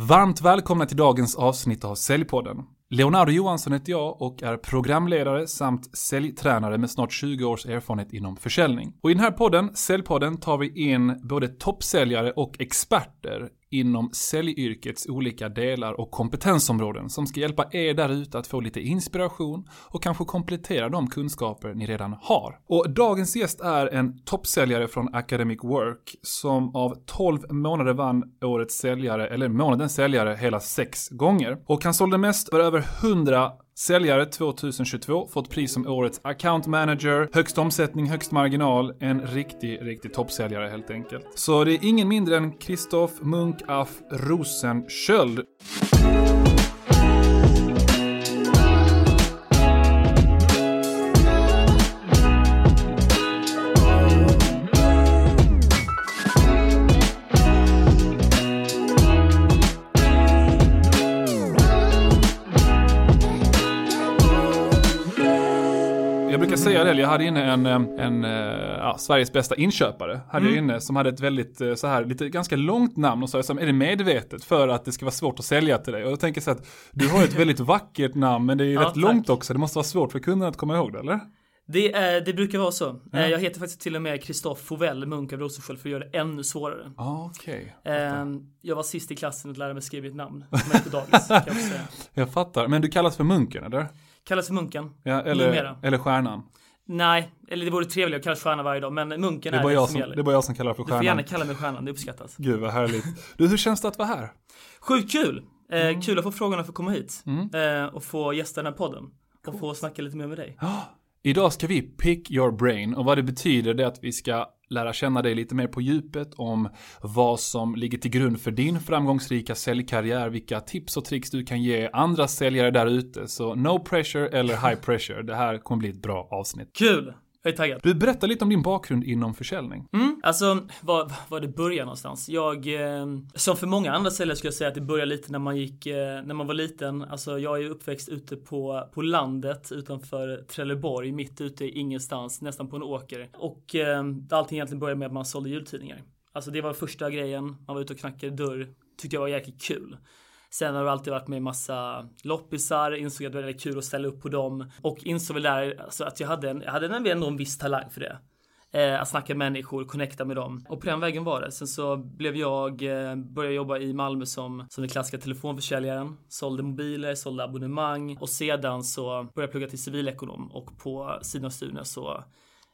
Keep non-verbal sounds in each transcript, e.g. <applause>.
Varmt välkomna till dagens avsnitt av Säljpodden. Leonardo Johansson heter jag och är programledare samt säljtränare med snart 20 års erfarenhet inom försäljning. Och i den här podden, Säljpodden, tar vi in både toppsäljare och experter inom säljyrkets olika delar och kompetensområden som ska hjälpa er där ute att få lite inspiration och kanske komplettera de kunskaper ni redan har. Och dagens gäst är en toppsäljare från Academic Work som av 12 månader vann årets säljare, eller månadens säljare, hela sex gånger. Och han sålde mest för över 100 Säljare 2022, fått pris som årets account manager, högst omsättning, högst marginal, en riktig, riktig toppsäljare helt enkelt. Så det är ingen mindre än Kristoff Munk af Rosenköld. Jag hade inne en, en, ja, Sveriges bästa inköpare. Hade jag inne som hade ett väldigt så här, lite ganska långt namn och sa är det medvetet för att det ska vara svårt att sälja till dig? Och jag tänker så att du har ett väldigt vackert namn men det är ju Ja, rätt tack. långt också. Det måste vara svårt för kunderna att komma ihåg det, eller? Det, är, det brukar vara så. Eh, Jag heter faktiskt till och med Kristoffer Fovell, munk av Rosensköld, för att göra det ännu svårare. Ja, okej. Eh, Jag var sist i klassen att lära mig skriva ett namn, är på dagis, kan jag säga. <laughs> Jag fattar. Men du kallas för munken, eller? Kallas för munken. Ja, eller, Numera. eller stjärnan. Nej, eller det vore trevligt att kallas stjärna varje dag, men munken Det är, är det jag som som, gäller. det är bara jag som kallar för Du får gärna stjärnan. kalla mig stjärnan, det uppskattas. Gud vad härligt. Du, hur känns det att vara här? Sjukt kul! Eh, Mm. Kul att få frågorna för att komma hit. Eh, och få gästa den här podden. Och få snacka lite mer med dig. <gasps> Idag ska vi pick your brain och vad det betyder det är att vi ska lära känna dig lite mer på djupet om vad som ligger till grund för din framgångsrika säljkarriär, vilka tips och tricks du kan ge andra säljare där ute. Så no pressure eller high pressure. Det här kommer bli ett bra avsnitt. Kul! Jag är taggad. Du berättar lite om din bakgrund inom försäljning. Mm, alltså, var, var det börjar någonstans? Jag, eh, som för många andra säljare skulle jag säga att det började lite när man gick, eh, när man var liten. Alltså jag är ju uppväxt ute på, på landet utanför Trelleborg, mitt ute i ingenstans, nästan på en åker. Och eh, allting egentligen började med att man sålde jultidningar. Alltså det var första grejen, man var ute och knackade dörr. Tyckte jag var jäkligt kul. Sen har du alltid varit med i massa loppisar, insåg att det var väldigt kul att ställa upp på dem. Och insåg väl där alltså, att jag hade, en, jag hade ändå en viss talang för det. Eh, att snacka med människor, connecta med dem. Och på den vägen var det. Sen så blev jag, eh, började jobba i Malmö som, som den klassiska telefonförsäljaren. Sålde mobiler, sålde abonnemang. Och sedan så började jag plugga till civilekonom. Och på sidan av studierna så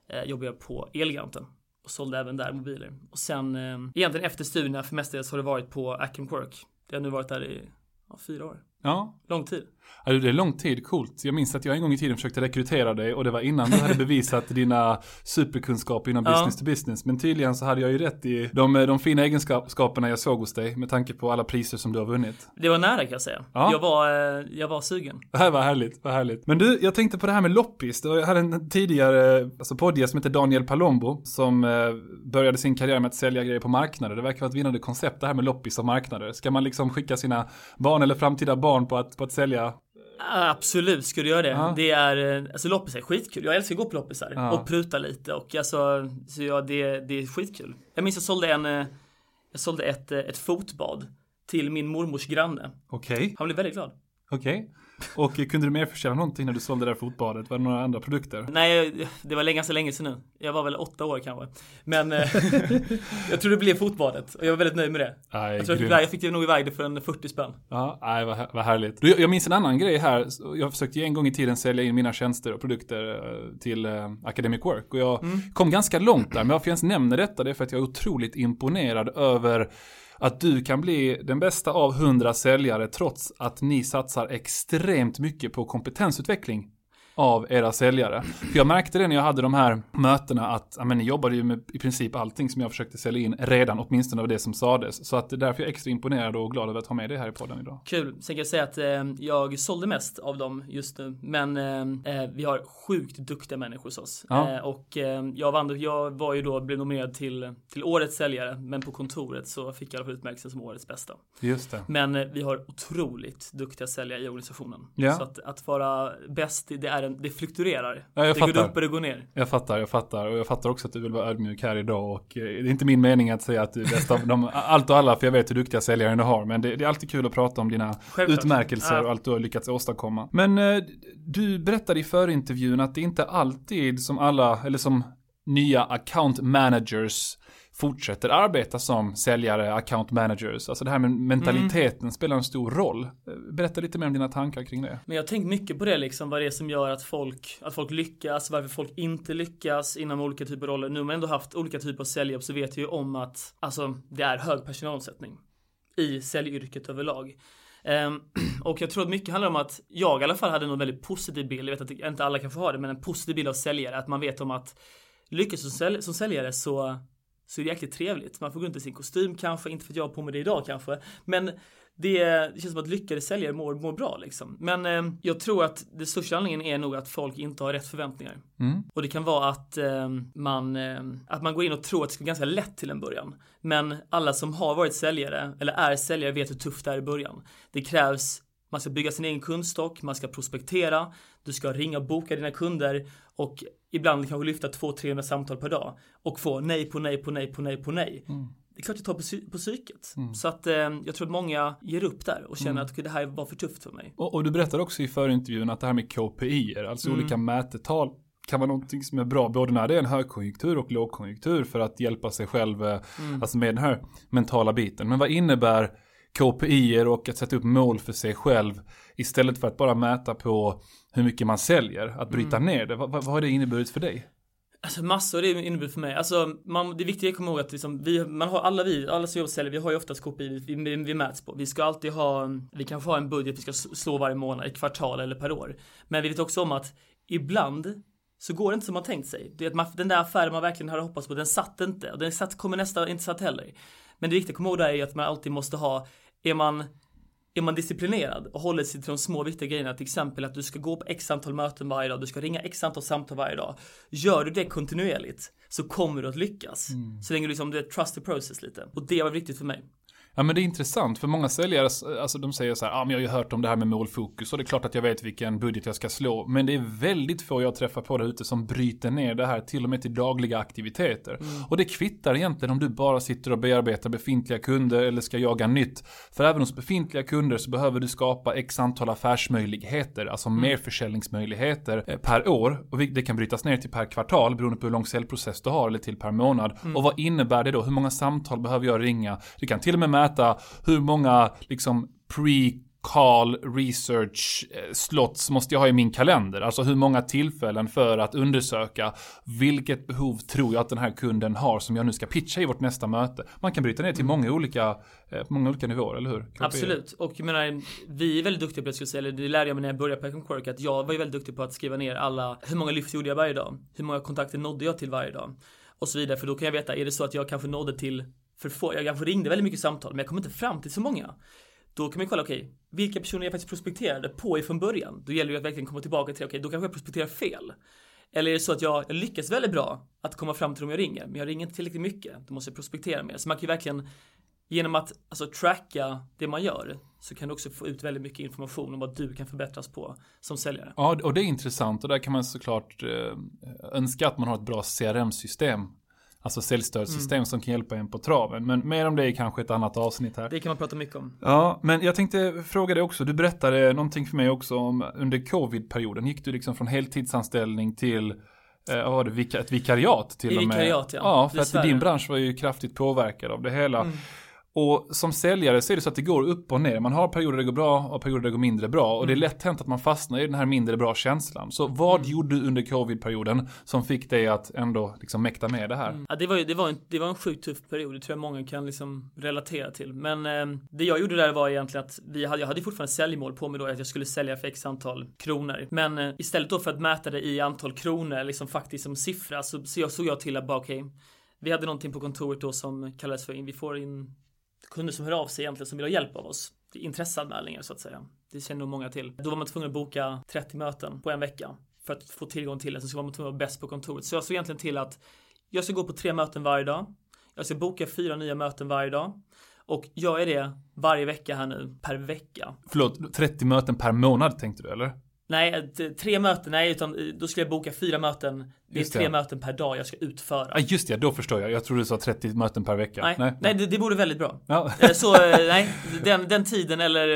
eh, jobbade jag på Elgiganten. Och sålde även där mobiler. Och sen eh, egentligen efter studierna för mestadels har det varit på Academic Work. Det har nu varit där i ja, fyra år. Ja, Lång tid. Alltså, det är lång tid, coolt. Jag minns att jag en gång i tiden försökte rekrytera dig och det var innan du hade bevisat dina superkunskaper inom Ja. business to business. Men tydligen så hade jag ju rätt i de, de fina egenskaperna jag såg hos dig med tanke på alla priser som du har vunnit. Det var nära kan jag säga. Ja. Jag, var, eh, jag var sugen. Det här var härligt, vad härligt. Men du, jag tänkte på det här med loppis. Jag hade en tidigare alltså poddgäst som heter Daniel Palombo som eh, började sin karriär med att sälja grejer på marknader. Det verkar vara ett vinnande koncept det här med loppis och marknader. Ska man liksom skicka sina barn eller framtida barn på att, på att sälja? Absolut skulle göra det. Ja. Det är, eh, alltså loppisar är skitkul. Jag älskar att gå på loppisar Ja. och pruta lite och alltså, så ja, det, det är skitkul. Jag minns jag sålde en, eh, jag sålde ett, eh, ett fotbad till min mormors granne. Okej, Han blev väldigt glad. okej. Och kunde du mer försäljna någonting när du sålde det där fotbadet? Var det några andra produkter? Nej, det var länge, ganska länge sedan nu. Jag var väl åtta år kanske. Men eh, <laughs> jag tror det blev fotbadet och jag var väldigt nöjd med det. Nej, Jag, tror jag, jag fick det nog iväg det för en 40 spänn. Ja, nej, vad, vad härligt. Du, jag minns en annan grej här. Jag försökte ju en gång i tiden sälja in mina tjänster och produkter eh, till eh, Academic Work. Och jag kom ganska långt där. Men varför jag ens nämner detta det är för att jag är otroligt imponerad över att du kan bli den bästa av hundra säljare trots att ni satsar extremt mycket på kompetensutveckling av era säljare. För jag märkte det när jag hade de här mötena att men, ni jobbade ju med i princip allting som jag försökte sälja in redan, åtminstone av det som sades. Så att det är därför jag är extra imponerad och glad över att ha med det här i podden idag. Kul. Sen kan jag säga att eh, jag sålde mest av dem just nu. Men eh, eh, vi har sjukt duktiga människor hos oss. Ja. Eh, och eh, jag, vann, jag var ju då, blev nominerad till, till årets säljare. Men på kontoret så fick jag utmärkelsen som årets bästa. Just det. Men eh, vi har otroligt duktiga säljare i organisationen. Ja. Så att, att vara bäst, det är en, det fluktuerar. Ja, jag det fattar. går upp och det går ner. Jag fattar, jag fattar. Och jag fattar också att du vill vara ödmjuk här idag. Och eh, det är inte min mening att säga att du är bäst av dem, <laughs> allt och alla, för jag vet hur duktiga säljare du har. Men det, det är alltid kul att prata om dina Självklart. utmärkelser Ja. och allt du har lyckats åstadkomma. Men eh, du berättade i förintervjun att det inte alltid som alla, eller som nya account managers fortsätter arbeta som säljare, account managers. Alltså det här med mentaliteten spelar en stor roll. Berätta lite mer om dina tankar kring det. Men jag har tänkt mycket på det liksom, vad det är som gör att folk, att folk lyckas, varför folk inte lyckas inom olika typer av roller. Nu har man ändå haft olika typer av säljjobb så vet jag ju om att, alltså, det är hög personalomsättning i säljyrket överlag. Ehm, <clears throat> och jag tror att mycket handlar om att jag i alla fall hade en väldigt positiv bild, jag vet att inte alla kan få ha det, men en positiv bild av säljare, att man vet om att lyckas som, sälj, som säljare så, så är det jäkligt trevligt. Man får gå runt i sin kostym kanske, inte för att jag har på mig det idag kanske, men det, det känns som att lyckade säljare mår, mår bra liksom. Men eh, jag tror att det största anledningen är nog att folk inte har rätt förväntningar. Mm. Och det kan vara att eh, man, eh, att man går in och tror att det ska vara ganska lätt till en början. Men alla som har varit säljare, eller är säljare, vet hur tufft det är i början. Det krävs, man ska bygga sin egen kundstock, man ska prospektera, du ska ringa och boka dina kunder och ibland kanske lyfta 200-300 samtal per dag och få nej på nej på nej på nej på nej. Det är klart det tar på, på psyket. Så att eh, jag tror att många ger upp där och känner att "Okej, det här var för tufft för mig. Och, och du berättade också i förintervjun att det här med KPI, alltså olika mätetal, kan vara någonting som är bra både när det är en högkonjunktur och lågkonjunktur för att hjälpa sig själv, eh, alltså med den här mentala biten. Men vad innebär KPI och att sätta upp mål för sig själv istället för att bara mäta på hur mycket man säljer, att bryta ner det. Vad, vad vad har det inneburit för dig? Alltså massor det innebär för mig. Alltså man, det viktiga är att komma ihåg att liksom, vi, man har alla vi, alla som jobbar säljer, vi har ju oftast KPI vi, vi, vi mäts på. Vi ska alltid ha, vi kanske har en budget vi ska slå varje månad, i kvartal eller per år. Men vi vet också om att ibland så går det inte som man tänkt sig. Det är att man, den där affären man verkligen hade hoppats på, den satt inte. Och den satt, kommer nästa inte satt heller. Men det viktiga att komma ihåg där är att man alltid måste ha, är man är man disciplinerad och håller sig till de små viktiga grejerna, till exempel att du ska gå på x antal möten varje dag, du ska ringa x antal samtal varje dag. Gör du det kontinuerligt så kommer du att lyckas. Så länge du liksom, det är trust the process lite. Och det var viktigt för mig. Ja men det är intressant för många säljare, alltså de säger så här, ja ah, men jag har ju hört om det här med målfokus och det är klart att jag vet vilken budget jag ska slå. Men det är väldigt få jag träffar på där ute som bryter ner det här till och med till dagliga aktiviteter. Och det kvittar egentligen om du bara sitter och bearbetar befintliga kunder eller ska jaga nytt. För även hos befintliga kunder så behöver du skapa x antal affärsmöjligheter, alltså merförsäljningsmöjligheter eh, per år. Och det kan brytas ner till per kvartal beroende på hur lång säljprocess du har eller till per månad. Och vad innebär det då? Hur många samtal behöver jag ringa? Du kan till och med mäta hur många liksom pre call research eh, slots måste jag ha i min kalender. Alltså hur många tillfällen för att undersöka vilket behov tror jag att den här kunden har som jag nu ska pitcha i vårt nästa möte. Man kan bryta ner till många olika, eh, många olika nivåer, eller hur? KPI. Absolut. Och jag menar, vi är väldigt duktiga på det, skulle säga, eller det lärde jag mig när jag började på Econ Quirk, att jag var ju väldigt duktig på att skriva ner alla, hur många lyft gjorde jag varje dag? Hur många kontakter nådde jag till varje dag? Och så vidare, för då kan jag veta, är det så att jag kanske nådde till för få, jag kanske ringde väldigt mycket samtal, men jag kom inte fram till så många. Då kan man kolla, okej, vilka personer jag faktiskt prospekterade på ifrån början? Då gäller det att verkligen komma tillbaka till, okej, då kanske jag prospekterar fel. Eller är det så att jag, jag lyckas väldigt bra att komma fram till dem jag ringer, men jag ringer inte tillräckligt mycket. Då måste jag prospektera mer. Så man kan ju verkligen, genom att alltså, tracka det man gör, så kan du också få ut väldigt mycket information om vad du kan förbättras på som säljare. Ja, och det är intressant och där kan man såklart eh, önska att man har ett bra CRM-system. Alltså säljstödssystem som kan hjälpa en på traven. Men mer om det är kanske ett annat avsnitt här. Det kan man prata mycket om. Ja, men jag tänkte fråga dig också. Du berättade någonting för mig också om under covid-perioden. Gick du liksom från heltidsanställning till eh, vad var det, ett vikariat till I och med? vikariat, ja. Ja, för att din bransch var ju kraftigt påverkad av det hela. Mm. Och som säljare så är det så att det går upp och ner. Man har perioder det går bra och perioder det går mindre bra. Och det är lätt hänt att man fastnar i den här mindre bra känslan. Så vad Mm. gjorde du under covid-perioden som fick dig att ändå liksom mäkta med det här? Ja, det var ju, det var en, det var en sjukt tuff period. Det tror jag många kan liksom relatera till. Men eh, det jag gjorde där var egentligen att vi hade, jag hade fortfarande säljmål på mig då, att jag skulle sälja för x antal kronor. Men eh, istället då för att mäta det i antal kronor, liksom faktiskt som siffra, så, så jag, såg jag till att bara okej, vi hade någonting på kontoret då som kallades för, in, vi får in kunder som hör av sig egentligen som vill ha hjälp av oss. Intresseanmälningar så att säga. Det känner nog många till. Då var man tvungen att boka 30 möten på en vecka för att få tillgång till det. Sen så var man tvungen att vara bäst på kontoret. Så jag såg egentligen till att jag ska gå på tre möten varje dag. Jag ska boka fyra nya möten varje dag. Och gör jag det varje vecka här nu, per vecka. Förlåt, 30 möten per månad tänkte du eller? Nej, tre möten, nej, utan eh, då skulle jag boka fyra möten. Det är tre möten per dag jag ska utföra. Ja, just det, då förstår jag. Jag tror du sa 30 möten per vecka. Nej, nej, nej det, det vore väldigt bra. Ja. Eh, så, <laughs> nej, den, den tiden eller,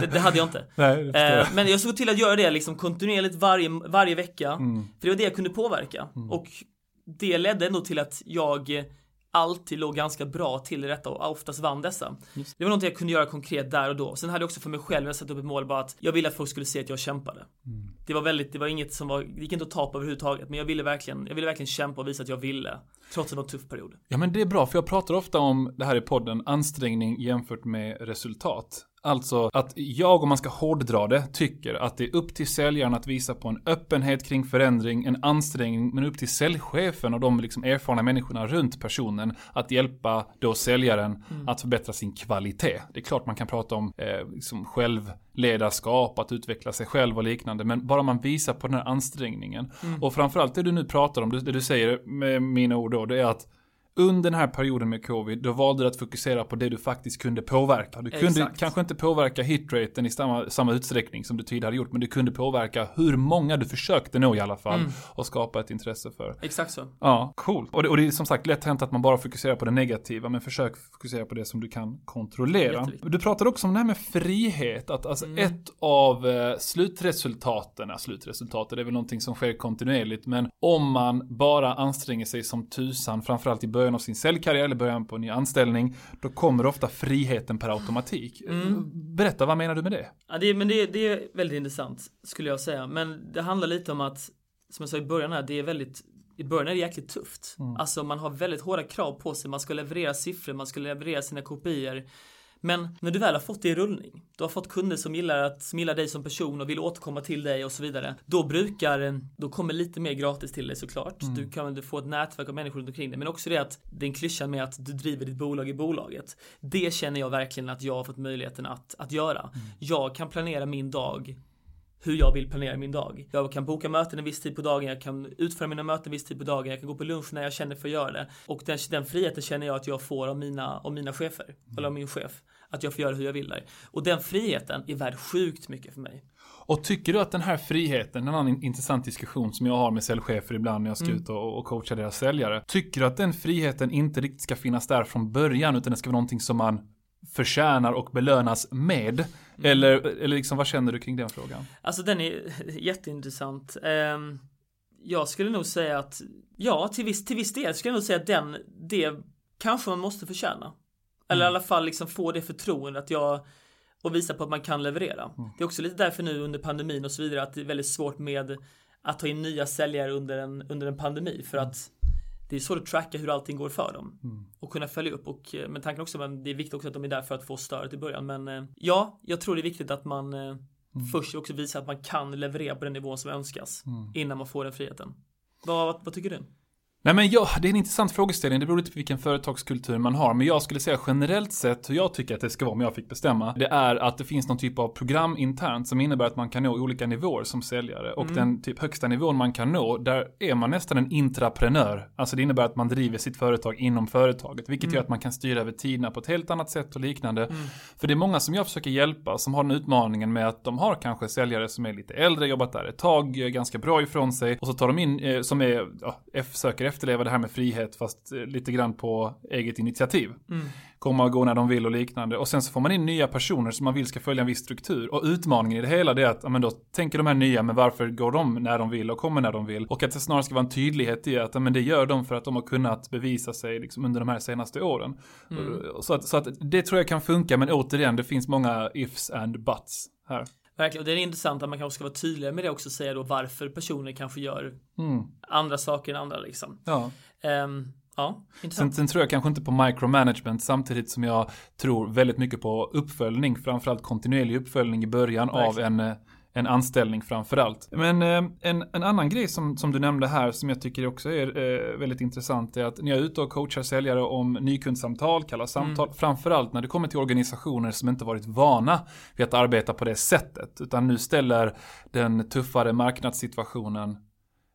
det, det hade jag inte. <laughs> Nej, jag Men jag såg till att göra det liksom kontinuerligt varje, varje vecka. Mm. För det var det jag kunde påverka. Mm. Och det ledde ändå till att jag alltid låg ganska bra till i detta och oftast vann dessa. Just. Det var något jag kunde göra konkret där och då. Sen hade jag också för mig själv, jag satt upp ett mål bara att jag ville att folk skulle se att jag kämpade. Mm. Det var väldigt, det var inget som var, det gick inte att ta på överhuvudtaget, men jag ville verkligen, jag ville verkligen kämpa och visa att jag ville. Trots att det var en tuff period. Ja men det är bra, för jag pratar ofta om det här i podden, ansträngning jämfört med resultat. Alltså att jag, om man ska hårddra det, tycker att det är upp till säljaren att visa på en öppenhet kring förändring, en ansträngning, men upp till säljchefen och de liksom erfarna människorna runt personen att hjälpa då säljaren mm. att förbättra sin kvalitet. Det är klart man kan prata om eh, liksom självledarskap, att utveckla sig själv och liknande, men bara man visar på den här ansträngningen. Mm. Och framförallt det du nu pratar om, det du säger med mina ord då, det är att under den här perioden med covid, då valde du att fokusera på det du faktiskt kunde påverka. Du kunde Exakt. kanske inte påverka hitraten i samma, samma utsträckning som du tidigare gjort, men du kunde påverka hur många du försökte nå i alla fall mm. och skapa ett intresse för. Exakt så. Ja, coolt. Och det, och det är som sagt lätt hänt att man bara fokuserar på det negativa, men försök fokusera på det som du kan kontrollera. Du pratade också om det här med frihet, att alltså mm. ett av eh, slutresultaten, slutresultatet är väl någonting som sker kontinuerligt, men om man bara anstränger sig som tusan, framförallt i början början av sin säljkarriär eller början på en ny anställning, då kommer ofta friheten per automatik. Mm. Berätta, vad menar du med det? Ja, det, men det, det är väldigt intressant, skulle jag säga. Men det handlar lite om att, som jag sa i början här, det är väldigt i början är det jäkligt tufft. Mm. Alltså man har väldigt hårda krav på sig. Man ska leverera siffror, man ska leverera sina kopior. Men när du väl har fått det i rullning, du har fått kunder som gillar, att, som gillar dig som person och vill återkomma till dig och så vidare. Då brukar, då kommer lite mer gratis till dig såklart. Mm. Du kan få ett nätverk av människor runt omkring dig. Men också det att den klyschan med att du driver ditt bolag i bolaget. Det känner jag verkligen att jag har fått möjligheten att, att göra. Mm. Jag kan planera min dag hur jag vill planera min dag. Jag kan boka möten en viss tid på dagen, jag kan utföra mina möten en viss tid på dagen, jag kan gå på lunch när jag känner för att göra det. Och den, den friheten känner jag att jag får av mina, av mina chefer, mm. eller av min chef. Att jag får göra hur jag vill där. Och den friheten är värd sjukt mycket för mig. Och tycker du att den här friheten, en annan intressant diskussion som jag har med säljchefer ibland när jag ska mm. ut och, och coacha deras säljare. Tycker du att den friheten inte riktigt ska finnas där från början utan det ska vara någonting som man förtjänar och belönas med? Mm. Eller, eller liksom, vad känner du kring den frågan? Alltså den är <laughs> jätteintressant. Um, jag skulle nog säga att, ja, till viss, till viss del skulle jag nog säga att den, det kanske man måste förtjäna. Eller mm. i alla fall liksom få det förtroendet att jag och visa på att man kan leverera. Mm. Det är också lite därför nu under pandemin och så vidare att det är väldigt svårt med att ta in nya säljare under en, under en pandemi för att det är svårt att tracka hur allting går för dem mm. och kunna följa upp och eh, men tanken också men det är viktigt också att de är där för att få stödet i början men eh, ja, jag tror det är viktigt att man eh, mm. först också visar att man kan leverera på den nivån som önskas mm. innan man får den friheten. Vad, vad, vad tycker du? Nej men ja, det är en intressant frågeställning. Det beror lite på vilken företagskultur man har. Men jag skulle säga generellt sett hur jag tycker att det ska vara om jag fick bestämma. Det är att det finns någon typ av program internt som innebär att man kan nå olika nivåer som säljare. Och mm. den typ högsta nivån man kan nå, där är man nästan en intraprenör. Alltså det innebär att man driver sitt företag inom företaget. Vilket mm. gör att man kan styra över tiderna på ett helt annat sätt och liknande. Mm. För det är många som jag försöker hjälpa som har den utmaningen med att de har kanske säljare som är lite äldre, jobbat där ett tag, ganska bra ifrån sig. Och så tar de in, eh, som är, ja, söker efterleva det här med frihet fast eh, lite grann på eget initiativ. Mm. Komma och gå när de vill och liknande. Och sen så får man in nya personer som man vill ska följa en viss struktur. Och utmaningen i det hela det är att, ja men då tänker de här nya, men varför går de när de vill och kommer när de vill? Och att det snarare ska vara en tydlighet i att, ja men det gör de för att de har kunnat bevisa sig liksom under de här senaste åren. Mm. Så, att, så att det tror jag kan funka, men återigen, det finns många ifs and buts här. Verkligen, och det är intressant att man kanske ska vara tydligare med det också och säga då varför personer kanske gör mm. andra saker än andra liksom. Ja. Um, ja, sen, sen, tror jag kanske inte på micromanagement samtidigt som jag tror väldigt mycket på uppföljning, framförallt kontinuerlig uppföljning i början Verkligen. av en en anställning framförallt. Men eh, en, en annan grej som, som du nämnde här som jag tycker också är eh, väldigt intressant är att när jag är ute och coachar säljare om nykundsamtal, kallar samtal, mm. framförallt när det kommer till organisationer som inte varit vana vid att arbeta på det sättet, utan nu ställer den tuffare marknadssituationen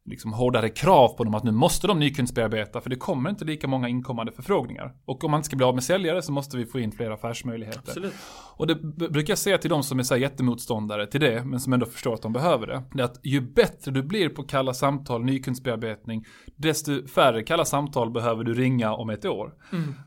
liksom hårdare krav på dem att nu måste de nykundsbearbeta för det kommer inte lika många inkommande förfrågningar. Och om man inte ska bli av med säljare så måste vi få in fler affärsmöjligheter. Absolut. Och det brukar jag säga till de som är så här jättemotståndare till det, men som ändå förstår att de behöver det. Det är att ju bättre du blir på kalla samtal, nykundsbearbetning, desto färre kalla samtal behöver du ringa om ett år.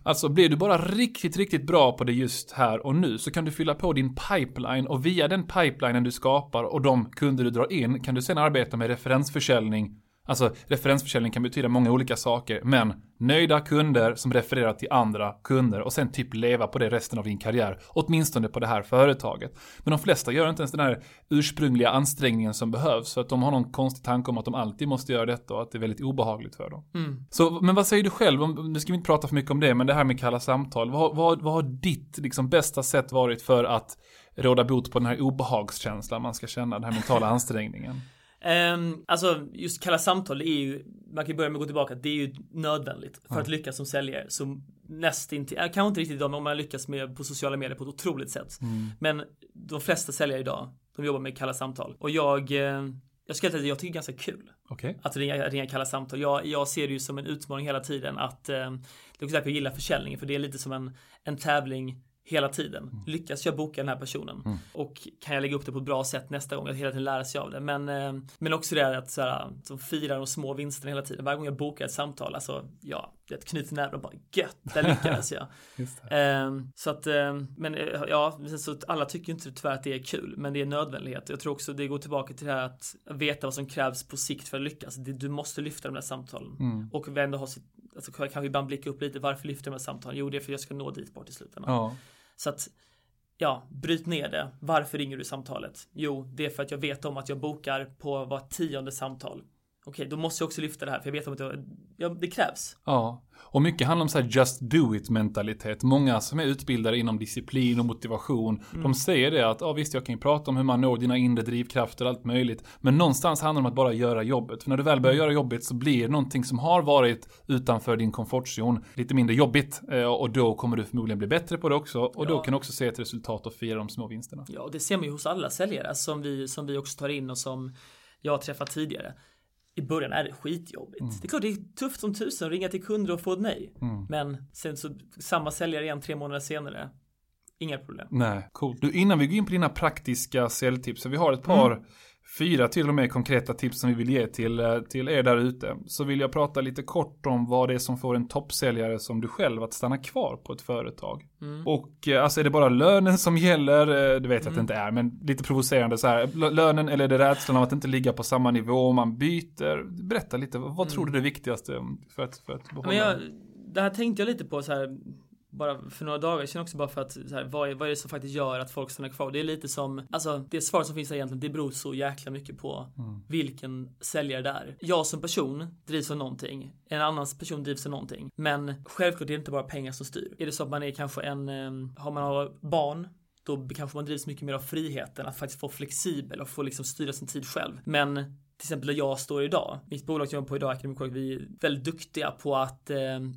Alltså blir du bara riktigt, riktigt bra på det just här och nu så kan du fylla på din pipeline och via den pipelinen du skapar och de kunder du drar in kan du sen arbeta med referensförsäljning Alltså referensförsäljning kan betyda många olika saker, men nöjda kunder som refererar till andra kunder och sen typ leva på det resten av din karriär, åtminstone på det här företaget. Men de flesta gör inte ens den här ursprungliga ansträngningen som behövs för att de har någon konstig tanke om att de alltid måste göra detta och att det är väldigt obehagligt för dem. Mm. Så, men vad säger du själv? Om, nu ska vi inte prata för mycket om det, men det här med kalla samtal. Vad, vad, vad har ditt liksom, bästa sätt varit för att råda bot på den här obehagskänslan man ska känna, den här mentala ansträngningen? Um, alltså just kalla samtal är ju, man kan ju börja med att gå tillbaka, det är ju nödvändigt för att lyckas som säljare. Så nästintill, äh, kanske inte riktigt idag, men om man lyckas med på sociala medier på ett otroligt sätt. Men de flesta säljare idag, de jobbar med kalla samtal. Och jag, eh, jag ska säga att jag tycker det är ganska kul Okej? att ringa, ringa kalla samtal. Jag, jag ser det ju som en utmaning hela tiden att eh, det är också därför jag gillar försäljningen för det är lite som en, en tävling hela tiden. Lyckas jag boka den här personen? Och kan jag lägga upp det på ett bra sätt nästa gång? Att hela tiden lära sig av det. Men, eh, men också det att så här, som firar de små vinsterna hela tiden. Varje gång jag bokar ett samtal, alltså ja, det knyter näven och bara gött, där lyckades jag. <laughs> Ehm, så att, ehm, men eh, ja, så alla tycker inte tyvärr att det är kul, men det är nödvändighet. Jag tror också det går tillbaka till det här att veta vad som krävs på sikt för att lyckas. Du måste lyfta de där samtalen. Mm. Och ändå ha sitt, alltså kanske ibland blicka upp lite, varför lyfter de här samtalen? Jo, det är för att jag ska nå dit bort i slutändan. Ja. Så att, ja, bryt ner det. Varför ringer du samtalet? Jo, det är för att jag vet om att jag bokar på var tionde samtal. Okej, då måste jag också lyfta det här, för jag vet om att jag, ja, det krävs. Ja, och mycket handlar om så här just do it mentalitet. Många som är utbildade inom disciplin och motivation, de säger det att ja visst jag kan ju prata om hur man når dina inre drivkrafter och allt möjligt. Men någonstans handlar det om att bara göra jobbet. För när du väl börjar göra jobbet så blir det någonting som har varit utanför din komfortzon lite mindre jobbigt. Eh, Och då kommer du förmodligen bli bättre på det också. Och då Ja. kan du också se ett resultat och fira de små vinsterna. Ja, och det ser man ju hos alla säljare som vi, som vi också tar in och som jag har träffat tidigare. I början är det skitjobbigt. Det är klart det är tufft som tusen att ringa till kunder och få ett nej. Men sen så samma säljare igen tre månader senare. Inga problem. Nej, coolt. Du, innan vi går in på dina praktiska säljtips, så vi har ett par, fyra till och med konkreta tips som vi vill ge till, eh, till er där ute. Så vill jag prata lite kort om vad det är som får en toppsäljare som du själv att stanna kvar på ett företag. Och eh, alltså är det bara lönen som <laughs> gäller? Eh, Det vet jag att det inte är, men lite provocerande så här. Lönen eller är det rädslan av att inte ligga på samma nivå om man byter? Berätta lite, vad tror du är det viktigaste för att, för att behålla? Men jag, det här tänkte jag lite på så här bara för några dagar sedan också bara för att så här, vad, är, vad är det som faktiskt gör att folk stannar kvar? Det är lite som, alltså det svar som finns här egentligen, det beror så jäkla mycket på vilken säljare det är. Jag som person drivs av någonting, en annan person drivs av någonting. Men självklart är det inte bara pengar som styr. Är det så att man är kanske en, eh, har man har barn, då kanske man drivs mycket mer av friheten, att faktiskt få flexibel och få liksom styra sin tid själv. Men till exempel där jag står idag, mitt bolag som jag jobbar på idag, Academy Cork, vi är väldigt duktiga på att eh,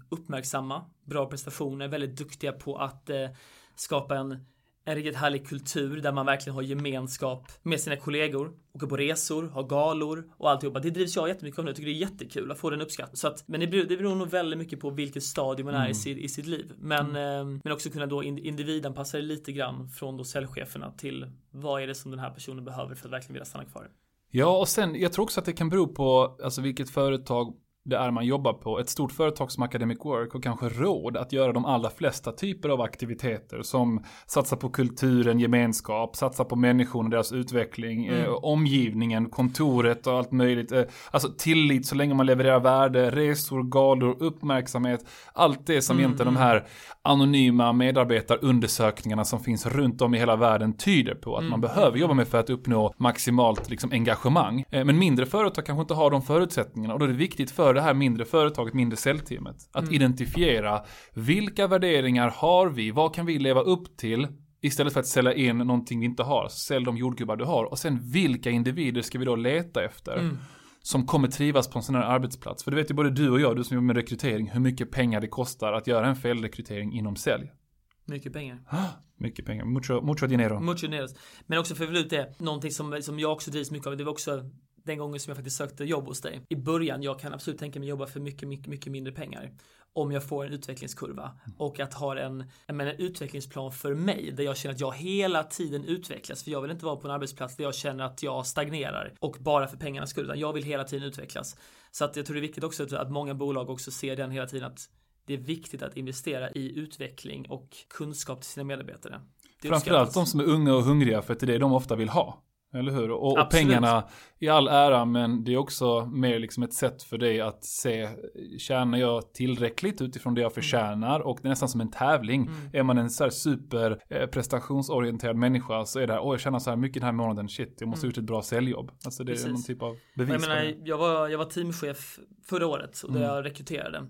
uppmärksamma bra prestationer, väldigt duktiga på att eh, skapa en en riktigt härlig kultur där man verkligen har gemenskap med sina kollegor, åker på resor, har galor och alltihopa. Det drivs jag jättemycket av nu. Jag tycker det är jättekul att få den uppskattningen. Men det beror, det beror nog väldigt mycket på vilket stadie man är i, sitt, i sitt liv. Men, eh, men också kunna då in- individanpassa det lite grann från då säljcheferna till vad är det som den här personen behöver för att verkligen vilja stanna kvar. Ja, och sen, jag tror också att det kan bero på alltså, vilket företag det är man jobbar på. Ett stort företag som Academic Work har kanske råd att göra de allra flesta typer av aktiviteter som satsar på kulturen, gemenskap, satsar på människorna och deras utveckling, eh, omgivningen, kontoret och allt möjligt. Eh, alltså tillit så länge man levererar värde, resor, galor, uppmärksamhet. Allt det som egentligen de här anonyma medarbetarundersökningarna som finns runt om i hela världen tyder på att man behöver jobba med för att uppnå maximalt liksom, engagemang. Eh, Men mindre företag kanske inte har de förutsättningarna och då är det viktigt för det här mindre företaget, mindre säljteamet, att identifiera vilka värderingar har vi, vad kan vi leva upp till Istället för att sälja in någonting vi inte har, sälj de jordgubbar du har. Och sen vilka individer ska vi då leta efter? Som kommer trivas på en sån här arbetsplats. För det vet ju både du och jag, du som jobbar med rekrytering, hur mycket pengar det kostar att göra en felrekrytering inom sälj. Mycket pengar. <gasps> Mycket pengar, mucho, mucho dinero. Mucho neros. Men också för att ut det, någonting som, som jag också drivs mycket av, det var också den gången som jag faktiskt sökte jobb hos dig. I början, jag kan absolut tänka mig jobba för mycket, mycket, mycket mindre pengar om jag får en utvecklingskurva och att ha en, menar, en utvecklingsplan för mig där jag känner att jag hela tiden utvecklas. För jag vill inte vara på en arbetsplats där jag känner att jag stagnerar och bara för pengarnas skull, utan jag vill hela tiden utvecklas. Så att jag tror det är viktigt också att många bolag också ser den hela tiden att det är viktigt att investera i utveckling och kunskap till sina medarbetare. Framförallt de som är unga och hungriga för att det är det de ofta vill ha. Eller hur? Och, och pengarna i all ära, men det är också mer liksom ett sätt för dig att se, tjänar jag tillräckligt utifrån det jag mm. förtjänar? Och det är nästan som en tävling. Mm. Är man en så här super eh, prestationsorienterad människa så är det, åh jag tjänar så här mycket den här månaden, shit, jag måste mm. ut ett bra säljjobb. Alltså det Precis. är någon typ av bevis. Jag, menar, jag, var, jag var teamchef förra året och mm. jag rekryterade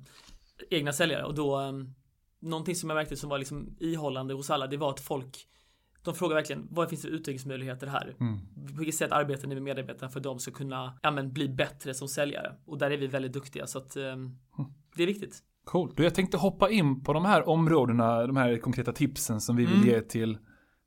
egna säljare och då um, någonting som jag märkte som var liksom ihållande hos alla, det var att folk de frågar verkligen vad finns det utvecklingsmöjligheter här? Mm. På vilket sätt arbetar ni med medarbetarna för att de ska kunna ja, men, bli bättre som säljare? Och där är vi väldigt duktiga så att um, det är viktigt. Coolt. Jag tänkte hoppa in på de här områdena, de här konkreta tipsen som vi vill mm. ge till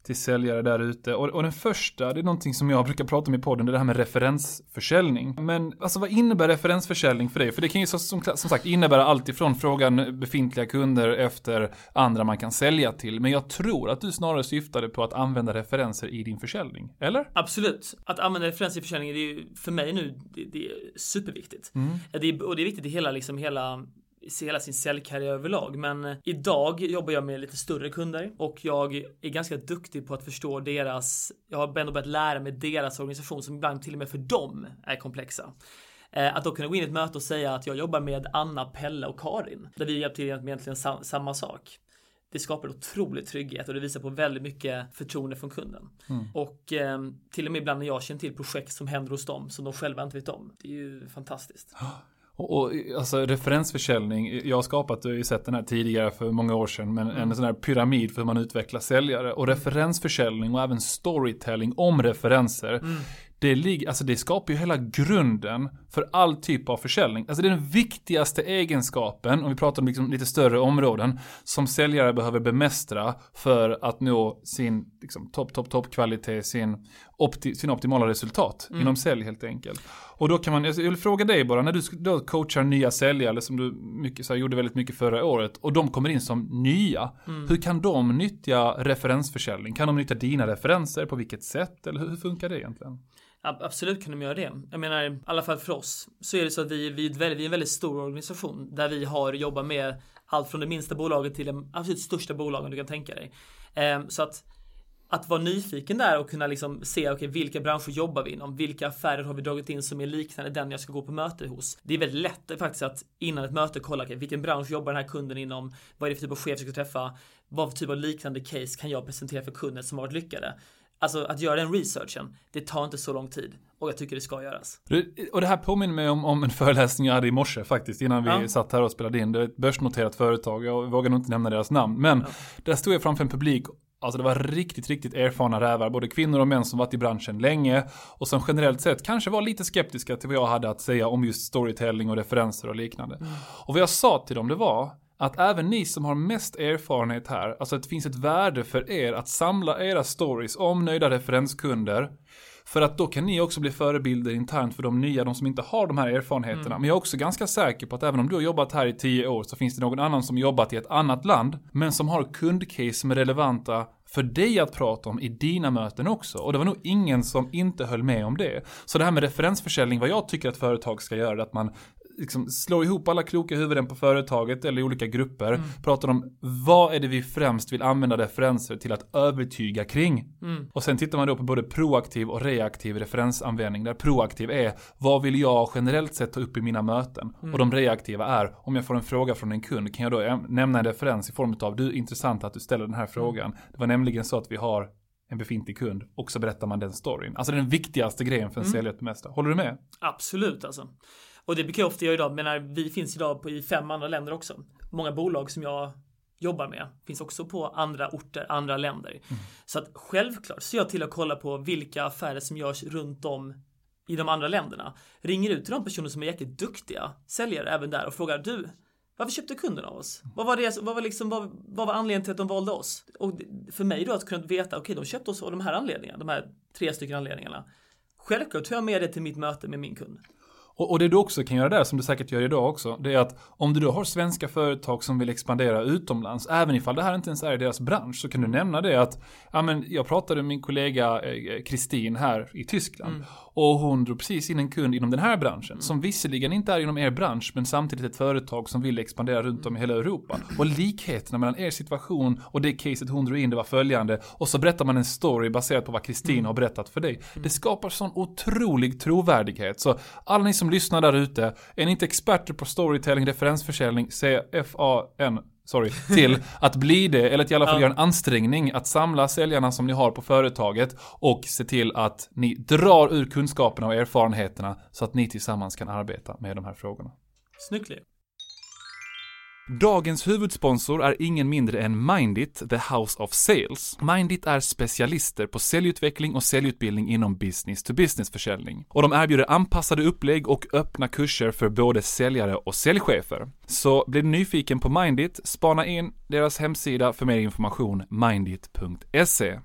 till säljare där ute. Och, och, den första, det är någonting som jag brukar prata om i podden, det är det här med referensförsäljning. Men alltså vad innebär referensförsäljning för dig? För det kan ju som, som, som sagt innebära allt ifrån frågan befintliga kunder efter andra man kan sälja till. Men jag tror att du snarare syftade på att använda referenser i din försäljning, eller? Absolut. Att använda referenser i försäljningen, det är ju för mig nu, det, det är superviktigt. Mm. Det är, och det är viktigt i hela, liksom, hela hela sin säljkarriär överlag. Men eh, idag jobbar jag med lite större kunder och jag är ganska duktig på att förstå deras, jag har ändå börjat lära mig deras organisation som ibland till och med för dem är komplexa. Eh, att då kunna gå in i ett möte och säga att jag jobbar med Anna, Pelle och Karin. Där vi hjälper till med egentligen samma sak. Det skapar otrolig trygghet och det visar på väldigt mycket förtroende från kunden. Mm. Och eh, till och med ibland när jag känner till projekt som händer hos dem som de själva inte vet om. Det är ju fantastiskt. <gasps> Och, och, alltså referensförsäljning, jag har skapat, du har ju sett den här tidigare för många år sedan, men mm. en sån här pyramid för hur man utvecklar säljare. Och referensförsäljning och även storytelling om referenser. Mm det, lig, alltså det skapar ju hela grunden för all typ av försäljning. Alltså det är den viktigaste egenskapen, om vi pratar om liksom lite större områden, som säljare behöver bemästra för att nå sin liksom, topp, topp, topp kvalitet, sin, opti, sin optimala resultat mm. inom sälj helt enkelt. Och då kan man, jag vill fråga dig bara, när du då coachar nya säljare, som du mycket, så här, gjorde väldigt mycket förra året, och de kommer in som nya, mm. hur kan de nyttja referensförsäljning? Kan de nyttja dina referenser? På vilket sätt? Eller hur, hur funkar det egentligen? Absolut kan de göra det. Jag menar, i alla fall för oss, så är det så att vi, vi, är, en väldigt stor organisation där vi har jobbat med allt från det minsta bolaget till de absolut största bolagen du kan tänka dig. Eh, så att att vara nyfiken där och kunna liksom se okay, vilka branscher jobbar vi inom? Vilka affärer har vi dragit in som är liknande den jag ska gå på möte hos? Det är väldigt lätt faktiskt att innan ett möte kolla okay, vilken bransch jobbar den här kunden inom? Vad är det för typ av chef jag ska träffa? Vad för typ av liknande case kan jag presentera för kunden som har varit lyckade? Alltså att göra den researchen, det tar inte så lång tid. Och jag tycker det ska göras. Och det här påminner mig om, om en föreläsning jag hade i morse faktiskt, innan vi ja. satt här och spelade in. Det är ett börsnoterat företag, jag vågar nog inte nämna deras namn. Men ja. där stod jag framför en publik Alltså det var riktigt, riktigt erfarna rävar, både kvinnor och män som varit i branschen länge och som generellt sett kanske var lite skeptiska till vad jag hade att säga om just storytelling och referenser och liknande. Mm. Och vad jag sa till dem det var att även ni som har mest erfarenhet här, alltså att det finns ett värde för er att samla era stories om nöjda referenskunder. För att då kan ni också bli förebilder internt för de nya, de som inte har de här erfarenheterna. Mm. Men jag är också ganska säker på att även om du har jobbat här i tio år så finns det någon annan som jobbat i ett annat land, men som har kundcase som är relevanta för dig att prata om i dina möten också. Och det var nog ingen som inte höll med om det. Så det här med referensförsäljning, vad jag tycker att företag ska göra, är att man liksom slår ihop alla kloka huvuden på företaget eller i olika grupper. Mm. Pratar om vad är det vi främst vill använda referenser till att övertyga kring. Mm. Och sen tittar man då på både proaktiv och reaktiv referensanvändning. Där proaktiv är vad vill jag generellt sett ta upp i mina möten. Mm. Och de reaktiva är om jag får en fråga från en kund kan jag då nämna en referens i form av du intressant att du ställer den här mm. frågan. Det var nämligen så att vi har en befintlig kund och så berättar man den storyn. Alltså den viktigaste grejen för en mm. säljare att bemästra. Håller du med? Absolut alltså. Och det brukar jag ofta göra idag, men vi finns idag på, i fem andra länder också. Många bolag som jag jobbar med finns också på andra orter, andra länder. Mm. Så att självklart ser jag till att kolla på vilka affärer som görs runt om i de andra länderna. Ringer ut till de personer som är jäkligt duktiga säljare även där och frågar du, varför köpte kunden av oss? Vad var, det, vad var, liksom, vad, vad var anledningen till att de valde oss? Och för mig då att kunna veta, okej okay, de köpte oss av de här anledningarna, de här tre stycken anledningarna självklart tar jag med det till mitt möte med min kund. Och, och det du också kan göra där, som du säkert gör idag också, det är att om du då har svenska företag som vill expandera utomlands, även ifall det här inte ens är deras bransch, så kan du nämna det att, ja men jag pratade med min kollega eh, Kristin här i Tyskland, mm. och hon drog precis in en kund inom den här branschen, mm. som visserligen inte är inom er bransch, men samtidigt ett företag som vill expandera runt om i hela Europa. Och likheterna mellan er situation och det caset hon drog in, det var följande, och så berättar man en story baserat på vad Kristin mm. har berättat för dig. Mm. Det skapar sån otrolig trovärdighet, så alla ni som lyssnar där ute, är ni inte experter på storytelling, referensförsäljning, C-F-A-N, sorry, till <laughs> att bli det, eller att i alla fall ja. göra en ansträngning att samla säljarna som ni har på företaget och se till att ni drar ur kunskaperna och erfarenheterna så att ni tillsammans kan arbeta med de här frågorna. Snyggt Dagens huvudsponsor är ingen mindre än Mindit, the House of Sales. Mindit är specialister på säljutveckling och säljutbildning inom business to business försäljning. Och de erbjuder anpassade upplägg och öppna kurser för både säljare och säljchefer. Så blir du nyfiken på Mindit, spana in deras hemsida för mer information, mindit.se.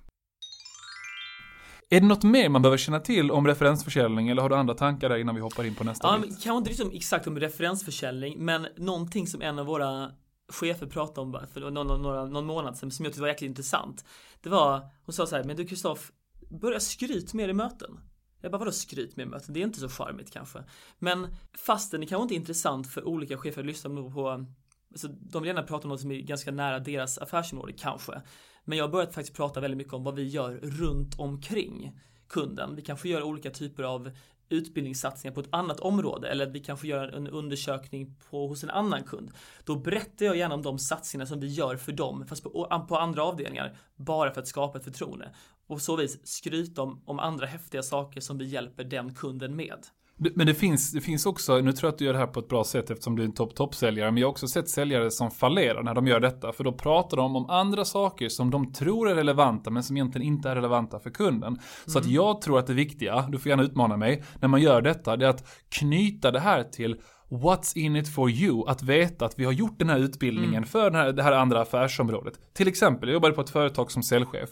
Är det något mer man behöver känna till om referensförsäljning eller har du andra tankar där innan vi hoppar in på nästa ja, bit? Kanske inte liksom exakt om referensförsäljning, men någonting som en av våra chefer pratade om för någon, någon, någon månad sedan som jag tyckte var jäkligt intressant. Det var, hon sa så här, men du Kristoff, börja skryt mer i möten. Jag bara, vadå skryt med möten? Det är inte så charmigt kanske. Men fastän det kanske inte är intressant för olika chefer att lyssna på, alltså de vill gärna prata om något som är ganska nära deras affärsområde kanske. Men jag har börjat faktiskt prata väldigt mycket om vad vi gör runt omkring kunden. Vi kanske gör olika typer av utbildningssatsningar på ett annat område eller vi kanske gör en undersökning på, hos en annan kund. Då berättar jag gärna om de satsningar som vi gör för dem, fast på, på andra avdelningar, bara för att skapa ett förtroende. Och så vis skryta om, om andra häftiga saker som vi hjälper den kunden med. Men det finns, det finns också, nu tror jag att du gör det här på ett bra sätt eftersom du är en topp-topp-säljare, men jag har också sett säljare som fallerar när de gör detta, för då pratar de om andra saker som de tror är relevanta, men som egentligen inte är relevanta för kunden. Mm. Så att mm. jag tror att det viktiga, du får gärna utmana mig, när man gör detta, det är att knyta det här till What's in it for you? Att veta att vi har gjort den här utbildningen mm. för den här, det här andra affärsområdet. Till exempel, jag jobbade på ett företag som säljchef.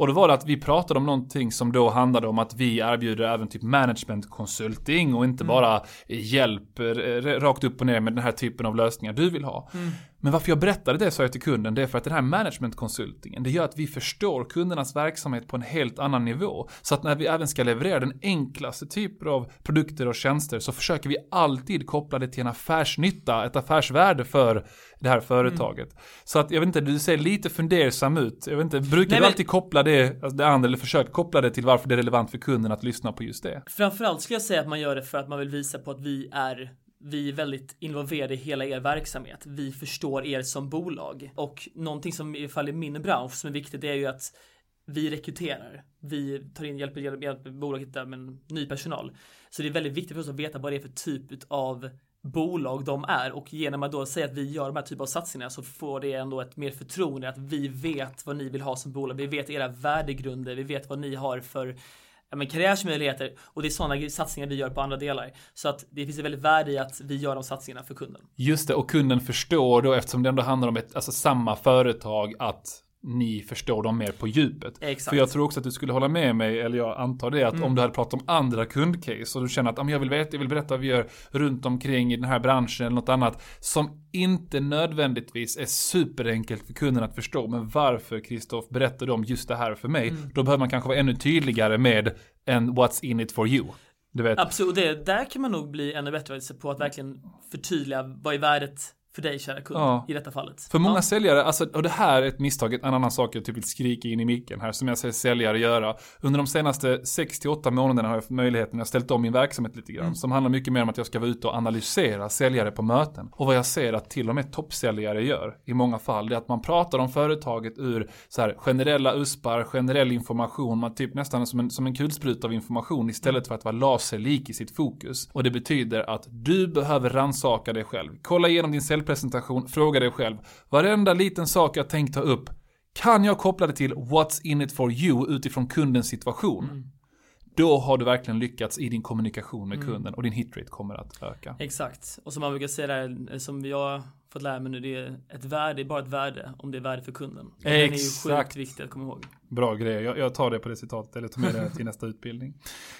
Och då var det att vi pratade om någonting som då handlade om att vi erbjuder även typ management consulting och inte mm. bara hjälp rakt upp och ner med den här typen av lösningar du vill ha. Mm. Men varför jag berättade det sa jag till kunden, det är för att den här management-konsultingen, det gör att vi förstår kundernas verksamhet på en helt annan nivå. Så att när vi även ska leverera den enklaste typen av produkter och tjänster så försöker vi alltid koppla det till en affärsnytta, ett affärsvärde för det här företaget. Mm. Så att jag vet inte, du ser lite fundersam ut. Jag vet inte, brukar Nej, du alltid koppla det, alltså det andra, eller försöka koppla det till varför det är relevant för kunden att lyssna på just det? Framförallt skulle jag säga att man gör det för att man vill visa på att vi är vi är väldigt involverade i hela er verksamhet. Vi förstår er som bolag. Och någonting som i fall i min bransch som är viktigt är ju att vi rekryterar. Vi tar in, hjälper, hjälper, hjälper bolaget hitta med ny personal. Så det är väldigt viktigt för oss att veta vad det är för typ av bolag de är och genom att då säga att vi gör de här typen av satsningar så får det ändå ett mer förtroende att vi vet vad ni vill ha som bolag. Vi vet era värdegrunder, vi vet vad ni har för ja, men karriärsmöjligheter och det är sådana satsningar vi gör på andra delar. Så att det finns ett väldigt värde i att vi gör de satsningarna för kunden. Just det, och kunden förstår då eftersom det ändå handlar om ett, alltså samma företag att ni förstår dem mer på djupet. Exakt. För jag tror också att du skulle hålla med mig, eller jag antar det, att mm. om du hade pratat om andra kundcase och du känner att jag vill veta, jag vill berätta vad vi gör runt omkring i den här branschen eller något annat som inte nödvändigtvis är superenkelt för kunden att förstå. Men varför Kristoff berättar de just det här för mig? Mm. Då behöver man kanske vara ännu tydligare med en what's in it for you. Du vet. Absolut, det, där kan man nog bli ännu bättre på att verkligen förtydliga vad är värdet för dig kära kund ja. i detta fallet. För många ja. säljare, alltså, och det här är ett misstag, en annan sak jag typ vill skrika in i micken här som jag ser säljare göra. Under de senaste 6-8 månaderna har jag fått möjligheten, jag har ställt om min verksamhet lite grann, mm. som handlar mycket mer om att jag ska vara ute och analysera säljare på möten. Och vad jag ser att till och med toppsäljare gör i många fall, det är att man pratar om företaget ur så här, generella uspar, generell information, man typ nästan som en, som en kulspruta av information istället för att vara laserlik i sitt fokus. Och det betyder att du behöver ransaka dig själv. Kolla igenom din säljpresentation, fråga dig själv. Varenda liten sak jag tänkt ta upp, kan jag koppla det till what's in it for you utifrån kundens situation? Mm. Då har du verkligen lyckats i din kommunikation med mm. kunden och din hitrate kommer att öka. Exakt. Och som man brukar säga där, som jag fått lära mig nu, det är ett värde, är bara ett värde om det är värde för kunden. Och Den är ju Exakt. sjukt viktig att komma ihåg. Bra grej, jag, jag tar det på det citatet eller tar med det till nästa utbildning.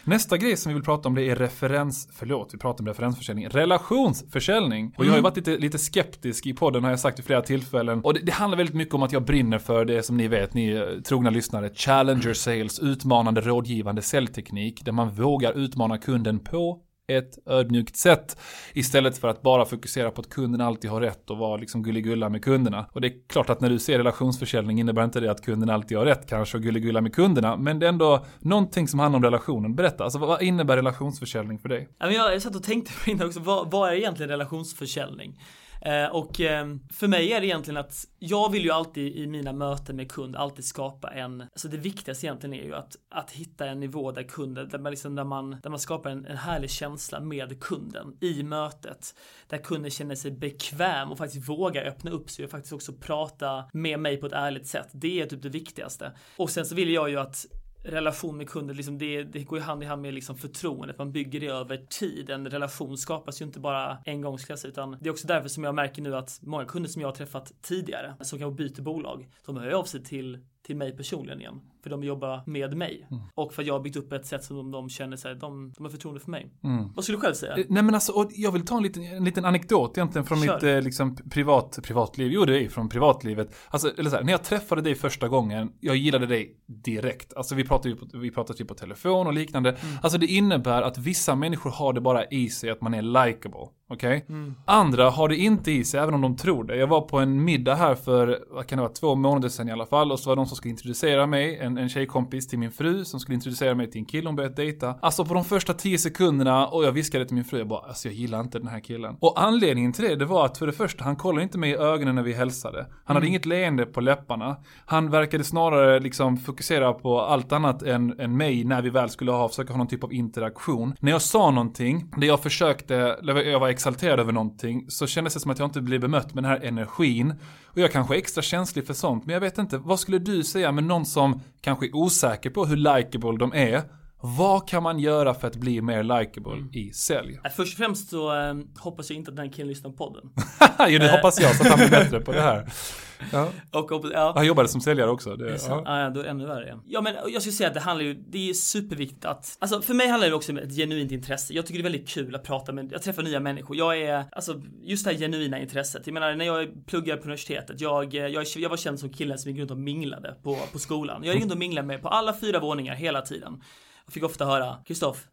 Nästa grej som vi vill prata om det är referens, förlåt, vi pratar om referensförsäljning, relationsförsäljning. Och jag har ju varit lite, lite skeptisk i podden har jag sagt vid flera tillfällen. Och det, det handlar väldigt mycket om att jag brinner för det som ni vet, ni eh, trogna lyssnare, challenger sales, utmanande rådgivande säljteknik, där man vågar utmana kunden på ett ödmjukt sätt. Istället för att bara fokusera på att kunden alltid har rätt och vara liksom gulligulla med kunderna. Och det är klart att när du ser relationsförsäljning innebär inte det att kunden alltid har rätt kanske och gulligulla med kunderna. Men det är ändå någonting som handlar om relationen. Berätta, alltså vad innebär relationsförsäljning för dig? Jag, satt och tänkte på det innan också, vad, vad är egentligen relationsförsäljning? Eh, och ehm, för mig är det egentligen att jag vill ju alltid i mina möten med kund alltid skapa en, alltså det viktigaste egentligen är ju att, att hitta en nivå där kunden, där man, liksom, där man, där man skapar en, en härlig känsla med kunden i mötet. Där kunden känner sig bekväm och faktiskt vågar öppna upp sig och faktiskt också prata med mig på ett ärligt sätt. Det är typ det viktigaste. Och sen så vill jag ju att relation med kunden, liksom det, det går ju hand i hand med liksom förtroendet. Man bygger det över tid. En relation skapas ju inte bara en gång klass jag säga, utan det är också därför som jag märker nu att många kunder som jag har träffat tidigare, som kanske byter bolag, de hör av sig till till mig personligen igen. För de jobbar med mig. Mm. Och för att jag har byggt upp ett sätt som de, de känner sig, de, de har förtroende för mig. Mm. Vad skulle du själv säga? Eh, Nej men alltså, jag vill ta en liten, en liten anekdot egentligen från Kör. mitt eh, liksom privat, privatliv. Jo det är från privatlivet. Alltså, eller så här, när jag träffade dig första gången, jag gillade dig direkt. Alltså vi pratade ju på, vi pratade typ på telefon och liknande. Alltså det innebär att vissa människor har det bara i sig att man är likable. Okej? Andra har det inte i sig, även om de tror det. Jag var på en middag här för, vad kan det vara, två månader sedan i alla fall. Och så var någon som skulle introducera mig, en, en tjejkompis till min fru, som skulle introducera mig till en kille hon börjat dejta. Alltså på de första tio sekunderna, och jag viskade till min fru, jag bara, alltså jag gillar inte den här killen. Och anledningen till det, det var att för det första, han kollade inte mig i ögonen när vi hälsade. Han hade inget leende på läpparna. Han verkade snarare liksom fokusera på allt annat än, än mig när vi väl skulle ha, försöka ha någon typ av interaktion. När jag sa någonting, där jag försökte, eller jag var exalterad över någonting, så kändes det som att jag inte blev bemött med den här energin. Och jag kanske är extra känslig för sånt, men jag vet inte, vad skulle du säga med någon som kanske är osäker på hur likeable de är? Vad kan man göra för att bli mer likable i sälj? Äh, Först och främst så eh, hoppas jag inte att den killen lyssnar på podden. <laughs> jo, det hoppas jag så att han blir bättre på det här. <laughs> Ja. Och, ja, Han jobbade som säljare också. Det, Det ja. Ja, då är det ännu värre. Ja, men jag skulle säga att det handlar ju, det är superviktigt att, alltså för mig handlar det också om ett genuint intresse. Jag tycker det är väldigt kul att prata med, jag träffar nya människor. Jag är, alltså just det här genuina intresset. Jag menar när jag pluggar på universitetet, jag, jag, jag var känd som killen som gick runt och minglade på, på skolan. Jag gick runt och minglade med på alla fyra våningar hela tiden. Fick ofta höra, Kristoff,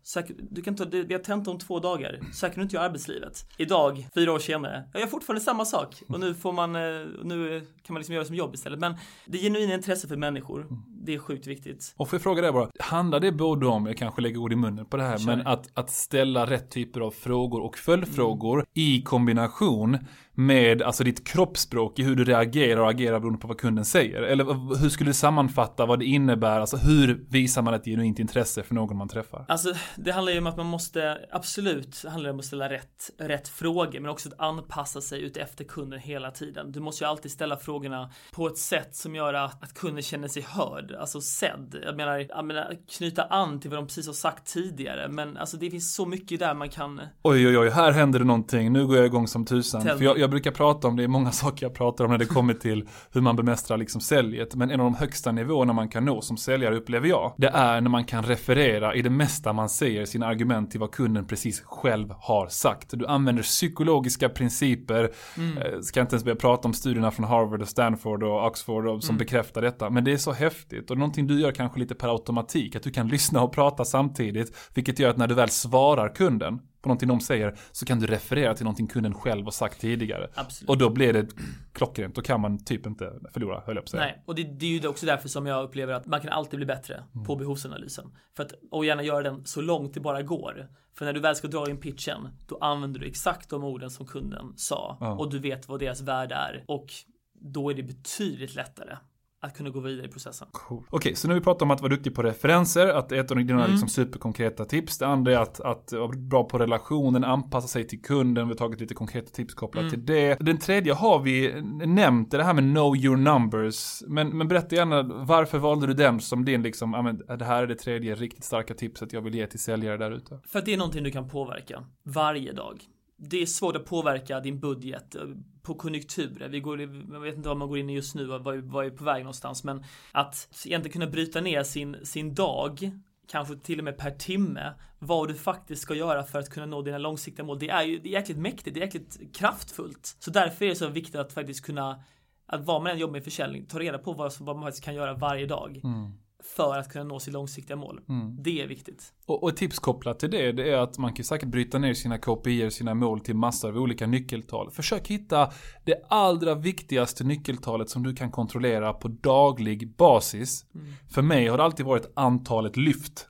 du kan ta, det- vi har tenta om två dagar. Säkert du inte jag arbetslivet. Idag, fyra år senare, jag gör fortfarande samma sak. Och nu får man, eh, nu kan man liksom göra det som jobb istället. Men det genuina intresse för människor, det är sjukt viktigt. Och får jag fråga dig bara, handlar det både om, jag kanske lägger ord i munnen på det här, Kör. men att, att ställa rätt typer av frågor och följdfrågor Mm. i kombination med alltså ditt kroppsspråk i hur du reagerar och agerar beroende på vad kunden säger? Eller hur skulle du sammanfatta vad det innebär? Alltså hur visar man ett genuint intresse för någon man träffar? Alltså, det handlar ju om att man måste, absolut, det handlar om att ställa rätt, rätt frågor, men också att anpassa sig ut efter kunden hela tiden. Du måste ju alltid ställa frågorna på ett sätt som gör att, att kunden känner sig hörd, alltså sedd. Jag menar, jag menar, knyta an till vad de precis har sagt tidigare, men alltså det finns så mycket där man kan, Oj, oj, oj, här händer det någonting. Nu går jag igång som tusan. Tell För jag, jag brukar prata om, det är många <laughs> saker jag pratar om när det kommer till hur man bemästrar liksom säljet. Men en av de högsta nivåerna man kan nå som säljare upplever jag, det är när man kan referera i det mesta man säger sina argument till vad kunden precis själv har sagt. Du använder psykologiska principer, Mm. eh, ska inte ens börja prata om studierna från Harvard och Stanford och Oxford och, som Mm. bekräftar detta. Men det är så häftigt och någonting du gör kanske lite per automatik, att du kan lyssna och prata samtidigt, vilket gör att när du väl svarar kunden på någonting de säger så kan du referera till någonting kunden själv har sagt tidigare. absolut. Och då blir det klockrent, då kan man typ inte förlora, höll jag på att säga. Nej, och det, det är ju också därför som jag upplever att man kan alltid bli bättre på behovsanalysen. För att, och gärna göra den så långt det bara går. För när du väl ska dra in pitchen, då använder du exakt de orden som kunden sa. Ja. Och du vet vad deras värde är. Och då är det betydligt lättare att kunna gå vidare i processen. Cool. Okej, så nu har vi pratat om att vara duktig på referenser, att ett av dina Mm. liksom superkonkreta tips. Det andra är att, att vara bra på relationen, anpassa sig till kunden. Vi har tagit lite konkreta tips kopplat Mm. till det. Den tredje har vi nämnt, det här med know your numbers. Men, men berätta gärna, varför valde du den som din liksom, ja men det här är det tredje riktigt starka tipset jag vill ge till säljare där ute? För att det är någonting du kan påverka varje dag det är svårt att påverka din budget eh, på konjunkturer. Vi går, jag vet inte vad man går in i just nu och vad, vad är på väg någonstans, men att egentligen kunna bryta ner sin, sin dag kanske till och med per timme, vad du faktiskt ska göra för att kunna nå dina långsiktiga mål. Det är ju det är jäkligt mäktigt, det är jäkligt kraftfullt. Så därför är det så viktigt att faktiskt kunna, att vad man än jobbar med försäljning, ta reda på vad, vad man faktiskt kan göra varje dag. Mm för att kunna nå sitt långsiktiga mål. Mm. Det är viktigt. Och, och tips kopplat till det, det är att man kan säkert bryta ner sina KPI, sina mål till massor av olika nyckeltal. Försök hitta det allra viktigaste nyckeltalet som du kan kontrollera på daglig basis. Mm. För mig har det alltid varit antalet lyft.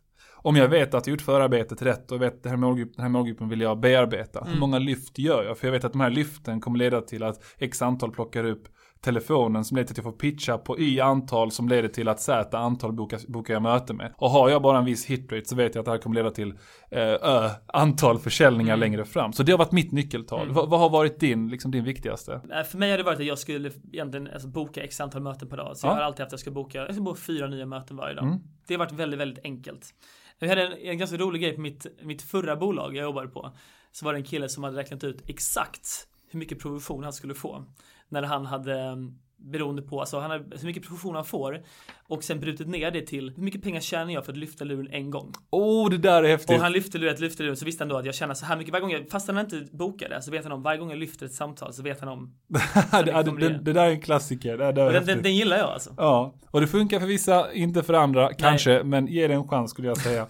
Om jag vet att jag gjort förarbetet rätt och vet att den här, den här målgruppen vill jag bearbeta. Mm. Hur många lyft gör jag? För jag vet att de här lyften kommer leda till att x antal plockar upp telefonen som leder till att jag får pitcha på Y antal som leder till att Z antal bokar, bokar jag möte med. Och har jag bara en viss hitrate så vet jag att det här kommer leda till eh, Ö antal försäljningar mm. längre fram. Så det har varit mitt nyckeltal. Mm. vad har varit din, liksom din viktigaste? För mig har det varit att jag skulle egentligen alltså, boka x antal möten per dag. Så ja. jag har alltid haft att jag ska boka, jag ska boka fyra nya möten varje dag. Mm. Det har varit väldigt, väldigt enkelt. Jag hade en, en ganska rolig grej på mitt, mitt förra bolag jag jobbade på. Så var det en kille som hade räknat ut exakt hur mycket provision han skulle få när han hade mm, beroende på, alltså han har hur mycket provision han får och sen brutit ner det till hur mycket pengar tjänar jag för att lyfta luren en gång. Oh, det där är häftigt. Och han lyfter luren, lyfter luren så visste han då att jag tjänar så här mycket varje gång jag, fast han inte bokar det så vet han om varje gång jag lyfter ett samtal så vet han om. <laughs> det, det, det, där är en klassiker. Det, det den, den, den, gillar jag alltså. Ja, och det funkar för vissa, inte för andra, kanske, Nej. men ge det en chans skulle jag säga.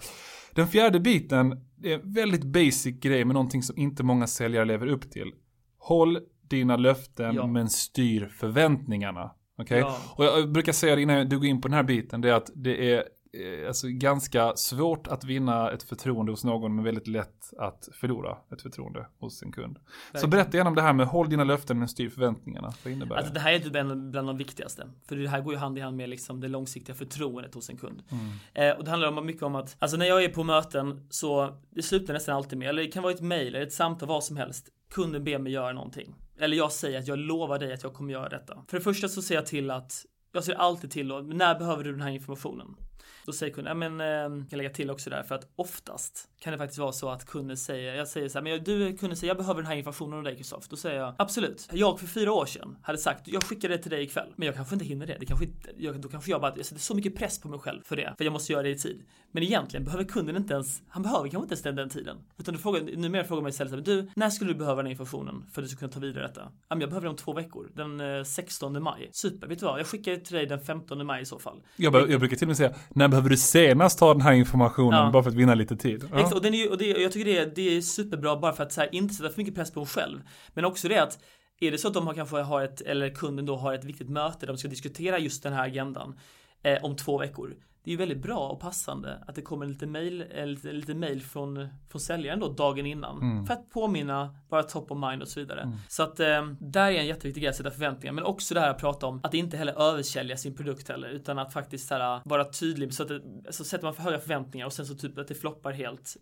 Den fjärde biten är en väldigt basic grej med någonting som inte många säljare lever upp till. Håll dina löften ja. men styr förväntningarna. Okej? Okay? Ja. Och jag brukar säga det innan du går in på den här biten, det är att det är eh, alltså ganska svårt att vinna ett förtroende hos någon men väldigt lätt att förlora ett förtroende hos en kund. Verkligen. Så berätta gärna om det här med håll dina löften men styr förväntningarna. Vad innebär alltså, det? här är typ bland, bland de viktigaste. För det här går ju hand i hand med liksom det långsiktiga förtroendet hos en kund. Mm. Eh, och det handlar om mycket om att, alltså när jag är på möten så det slutar nästan alltid med, eller det kan vara ett mail eller ett samtal, vad som helst. Kunden ber mig göra någonting. Eller jag säger att jag lovar dig att jag kommer göra detta. För det första så ser jag till att jag ser alltid till då, när behöver du den här informationen? Då säger kunden, ja men ehm, jag kan lägga till också där för att oftast kan det faktiskt vara så att kunden säger, jag säger så här, men du kunde säga jag behöver den här informationen av dig Kristoff. Då säger jag absolut. Jag för fyra år sedan hade sagt, jag skickar det till dig ikväll. Men jag kanske inte hinner det. det kanske inte, jag, då kanske jag bara, jag sätter så mycket press på mig själv för det. För jag måste göra det i tid. Men egentligen behöver kunden inte ens, han behöver kanske inte ens den, den tiden. Utan du frågar, numera frågar man istället, du, när skulle du behöva den informationen för att du ska kunna ta vidare detta? Ja, men jag behöver det om två veckor. Den eh, 16 maj. Super, vet du vad? Jag skickar det till dig den 15 maj i så fall. Jag, jag brukar till och med säga, när behöver du senast ta den här informationen ja. bara för att vinna lite tid? Ja. Exakt, och, den är och det, jag tycker det är, det är superbra bara för att så här, inte sätta för mycket press på en själv. Men också det att är det så att de har, kanske har ett, eller kunden då har ett viktigt möte där de ska diskutera just den här agendan eh, om två veckor det är ju väldigt bra och passande att det kommer lite mail, eh, lite, lite mail från, från säljaren då dagen innan. Mm. För att påminna, vara top of mind och så vidare. Mm. Så att eh, där är en jätteviktig grej att sätta förväntningar. Men också det här att prata om att inte heller översälja sin produkt heller. Utan att faktiskt här, vara tydlig. Så att det, så sätter man för höga förväntningar och sen så typ att det floppar helt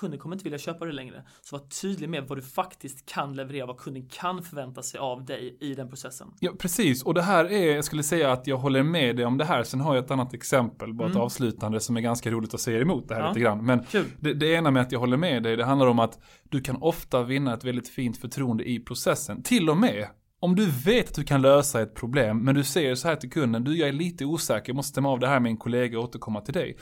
kunden kommer inte vilja köpa det längre. Så var tydlig med vad du faktiskt kan leverera, vad kunden kan förvänta sig av dig i den processen. Ja, precis. Och det här är, jag skulle säga att jag håller med dig om det här. Sen har jag ett annat exempel, bara ett mm. avslutande som är ganska roligt att säga emot det här ja. lite grann. Men det, det, ena med att jag håller med dig, det handlar om att du kan ofta vinna ett väldigt fint förtroende i processen. Till och med om du vet att du kan lösa ett problem, men du säger så här till kunden, du jag är lite osäker, jag måste stämma av det här med en kollega och återkomma till dig.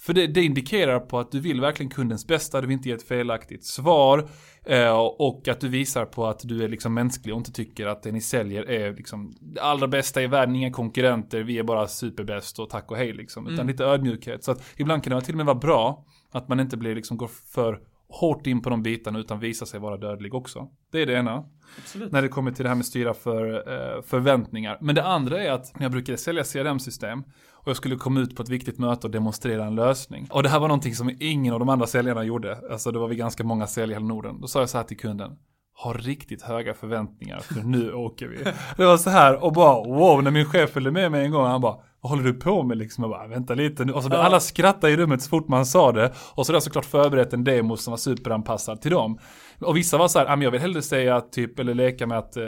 För det, det, indikerar på att du vill verkligen kundens bästa, du vill inte ge ett felaktigt svar. Eh, och att du visar på att du är liksom mänsklig och inte tycker att det ni säljer är liksom det allra bästa i världen, inga konkurrenter, vi är bara superbäst och tack och hej liksom. Utan mm. lite ödmjukhet. Så att ibland kan det till och med vara bra att man inte blir liksom, går för hårt in på de bitarna utan visar sig vara dödlig också. Det är det ena. Absolut. När det kommer till det här med styra för eh, förväntningar. Men det andra är att när jag brukade sälja CRM-system och jag skulle komma ut på ett viktigt möte och demonstrera en lösning. Och det här var någonting som ingen av de andra säljarna gjorde. Alltså det var vi ganska många säljare i Norden. Då sa jag så här till kunden. Har riktigt höga förväntningar för nu <laughs> åker vi. Det var så här och bara wow, när min chef följde med mig en gång han bara vad håller du på med liksom? Jag bara, vänta lite nu. Och så ja. alla skrattade i rummet så fort man sa det. Och så hade jag såklart förberett en demo som var superanpassad till dem. Och vissa var så här, jag vill hellre säga typ, eller leka med att uh,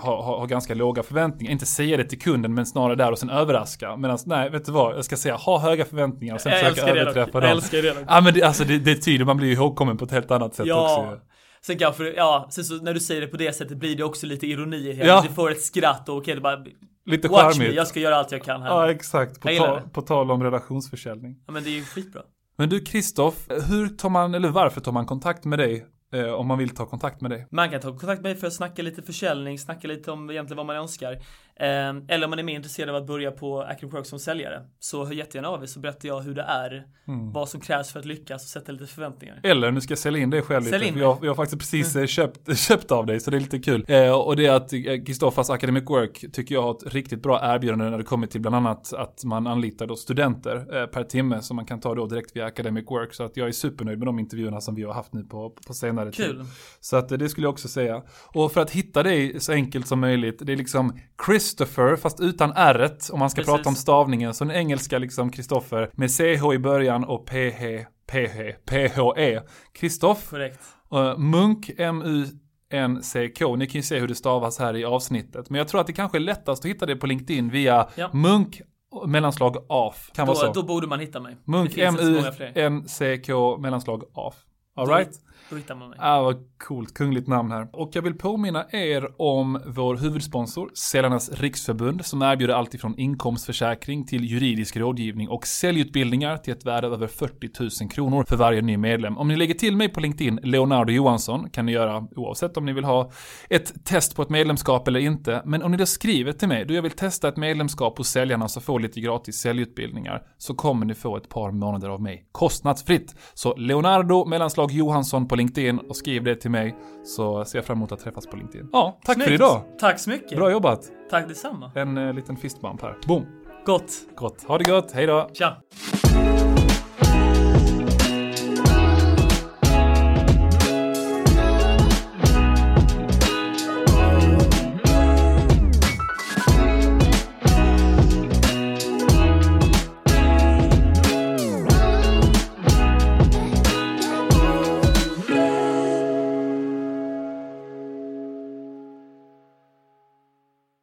ha, ha, ha, ganska låga förväntningar. Inte säga det till kunden, men snarare där och sen överraska. Medan, nej, vet du vad? Jag ska säga, ha höga förväntningar och sen jag försöka överträffa dem. Jag älskar det. Ja, men det, alltså det, det tyder, man blir ju ihågkommen på ett helt annat sätt ja. också. Sen kanske, ja, sen så när du säger det på det sättet blir det också lite ironi det. Ja. Du får ett skratt och okej, det bara Lite Watch me, charmigt. jag ska göra allt jag kan här. Ja, exakt. På, ta, på tal om relationsförsäljning. Ja, men det är ju skitbra. Men du Kristoff, hur tar man, eller varför tar man kontakt med dig eh, om man vill ta kontakt med dig? Man kan ta kontakt med mig för att snacka lite försäljning, snacka lite om egentligen vad man önskar. Eh, eller om man är mer intresserad av att börja på Active Work som säljare. Så hör jättegärna av er så berättar jag hur det är, Mm. vad som krävs för att lyckas och sätta lite förväntningar. Eller nu ska jag sälja in dig själv Sälj lite. in. Jag, jag har faktiskt precis eh, köpt, <laughs> köpt av dig så det är lite kul. Eh, och det är att eh, Kristoffers Academic Work tycker jag har ett riktigt bra erbjudande när det kommer till bland annat att man anlitar då studenter eh, per timme som man kan ta då direkt via Academic Work. Så att jag är supernöjd med de intervjuerna som vi har haft nu på, på senare tid. Kul. Så att eh, det skulle jag också säga. Och för att hitta dig så enkelt som möjligt, det är liksom Christopher fast utan r om man ska Precis. prata om stavningen. Så den engelska liksom Kristoffer med ch i början och ph, ph, phe. Kristoff, Korrekt. uh, Munk, m-u-n-c-k. Ni kan ju se hur det stavas här i avsnittet. Men jag tror att det kanske är lättast att hitta det på LinkedIn via Ja. Munk mellanslag AF. Kan vara Då, så. då borde man hitta mig. Munk, m-u-n-c-k mellanslag AF. All Då-? Då hittar man mig. Ah, vad coolt, kungligt namn här. Och jag vill påminna er om vår huvudsponsor, Säljarnas Riksförbund, som erbjuder allt ifrån inkomstförsäkring till juridisk rådgivning och säljutbildningar till ett värde av över 40 000 kronor för varje ny medlem. Om ni lägger till mig på LinkedIn, Leonardo Johansson, kan ni göra oavsett om ni vill ha ett test på ett medlemskap eller inte. Men om ni då skriver till mig, då jag vill testa ett medlemskap hos säljarna så får lite gratis säljutbildningar, så kommer ni få ett par månader av mig kostnadsfritt. Så Leonardo mellanslag Johansson på LinkedIn och skriv det till mig så ser jag fram emot att träffas på LinkedIn. Ja, tack för Snyggt. idag. Tack så mycket. Bra jobbat. Tack detsamma. En eh, liten fistbump här. Boom. Gott. Gott. Ha det gott. Hej då. Tja.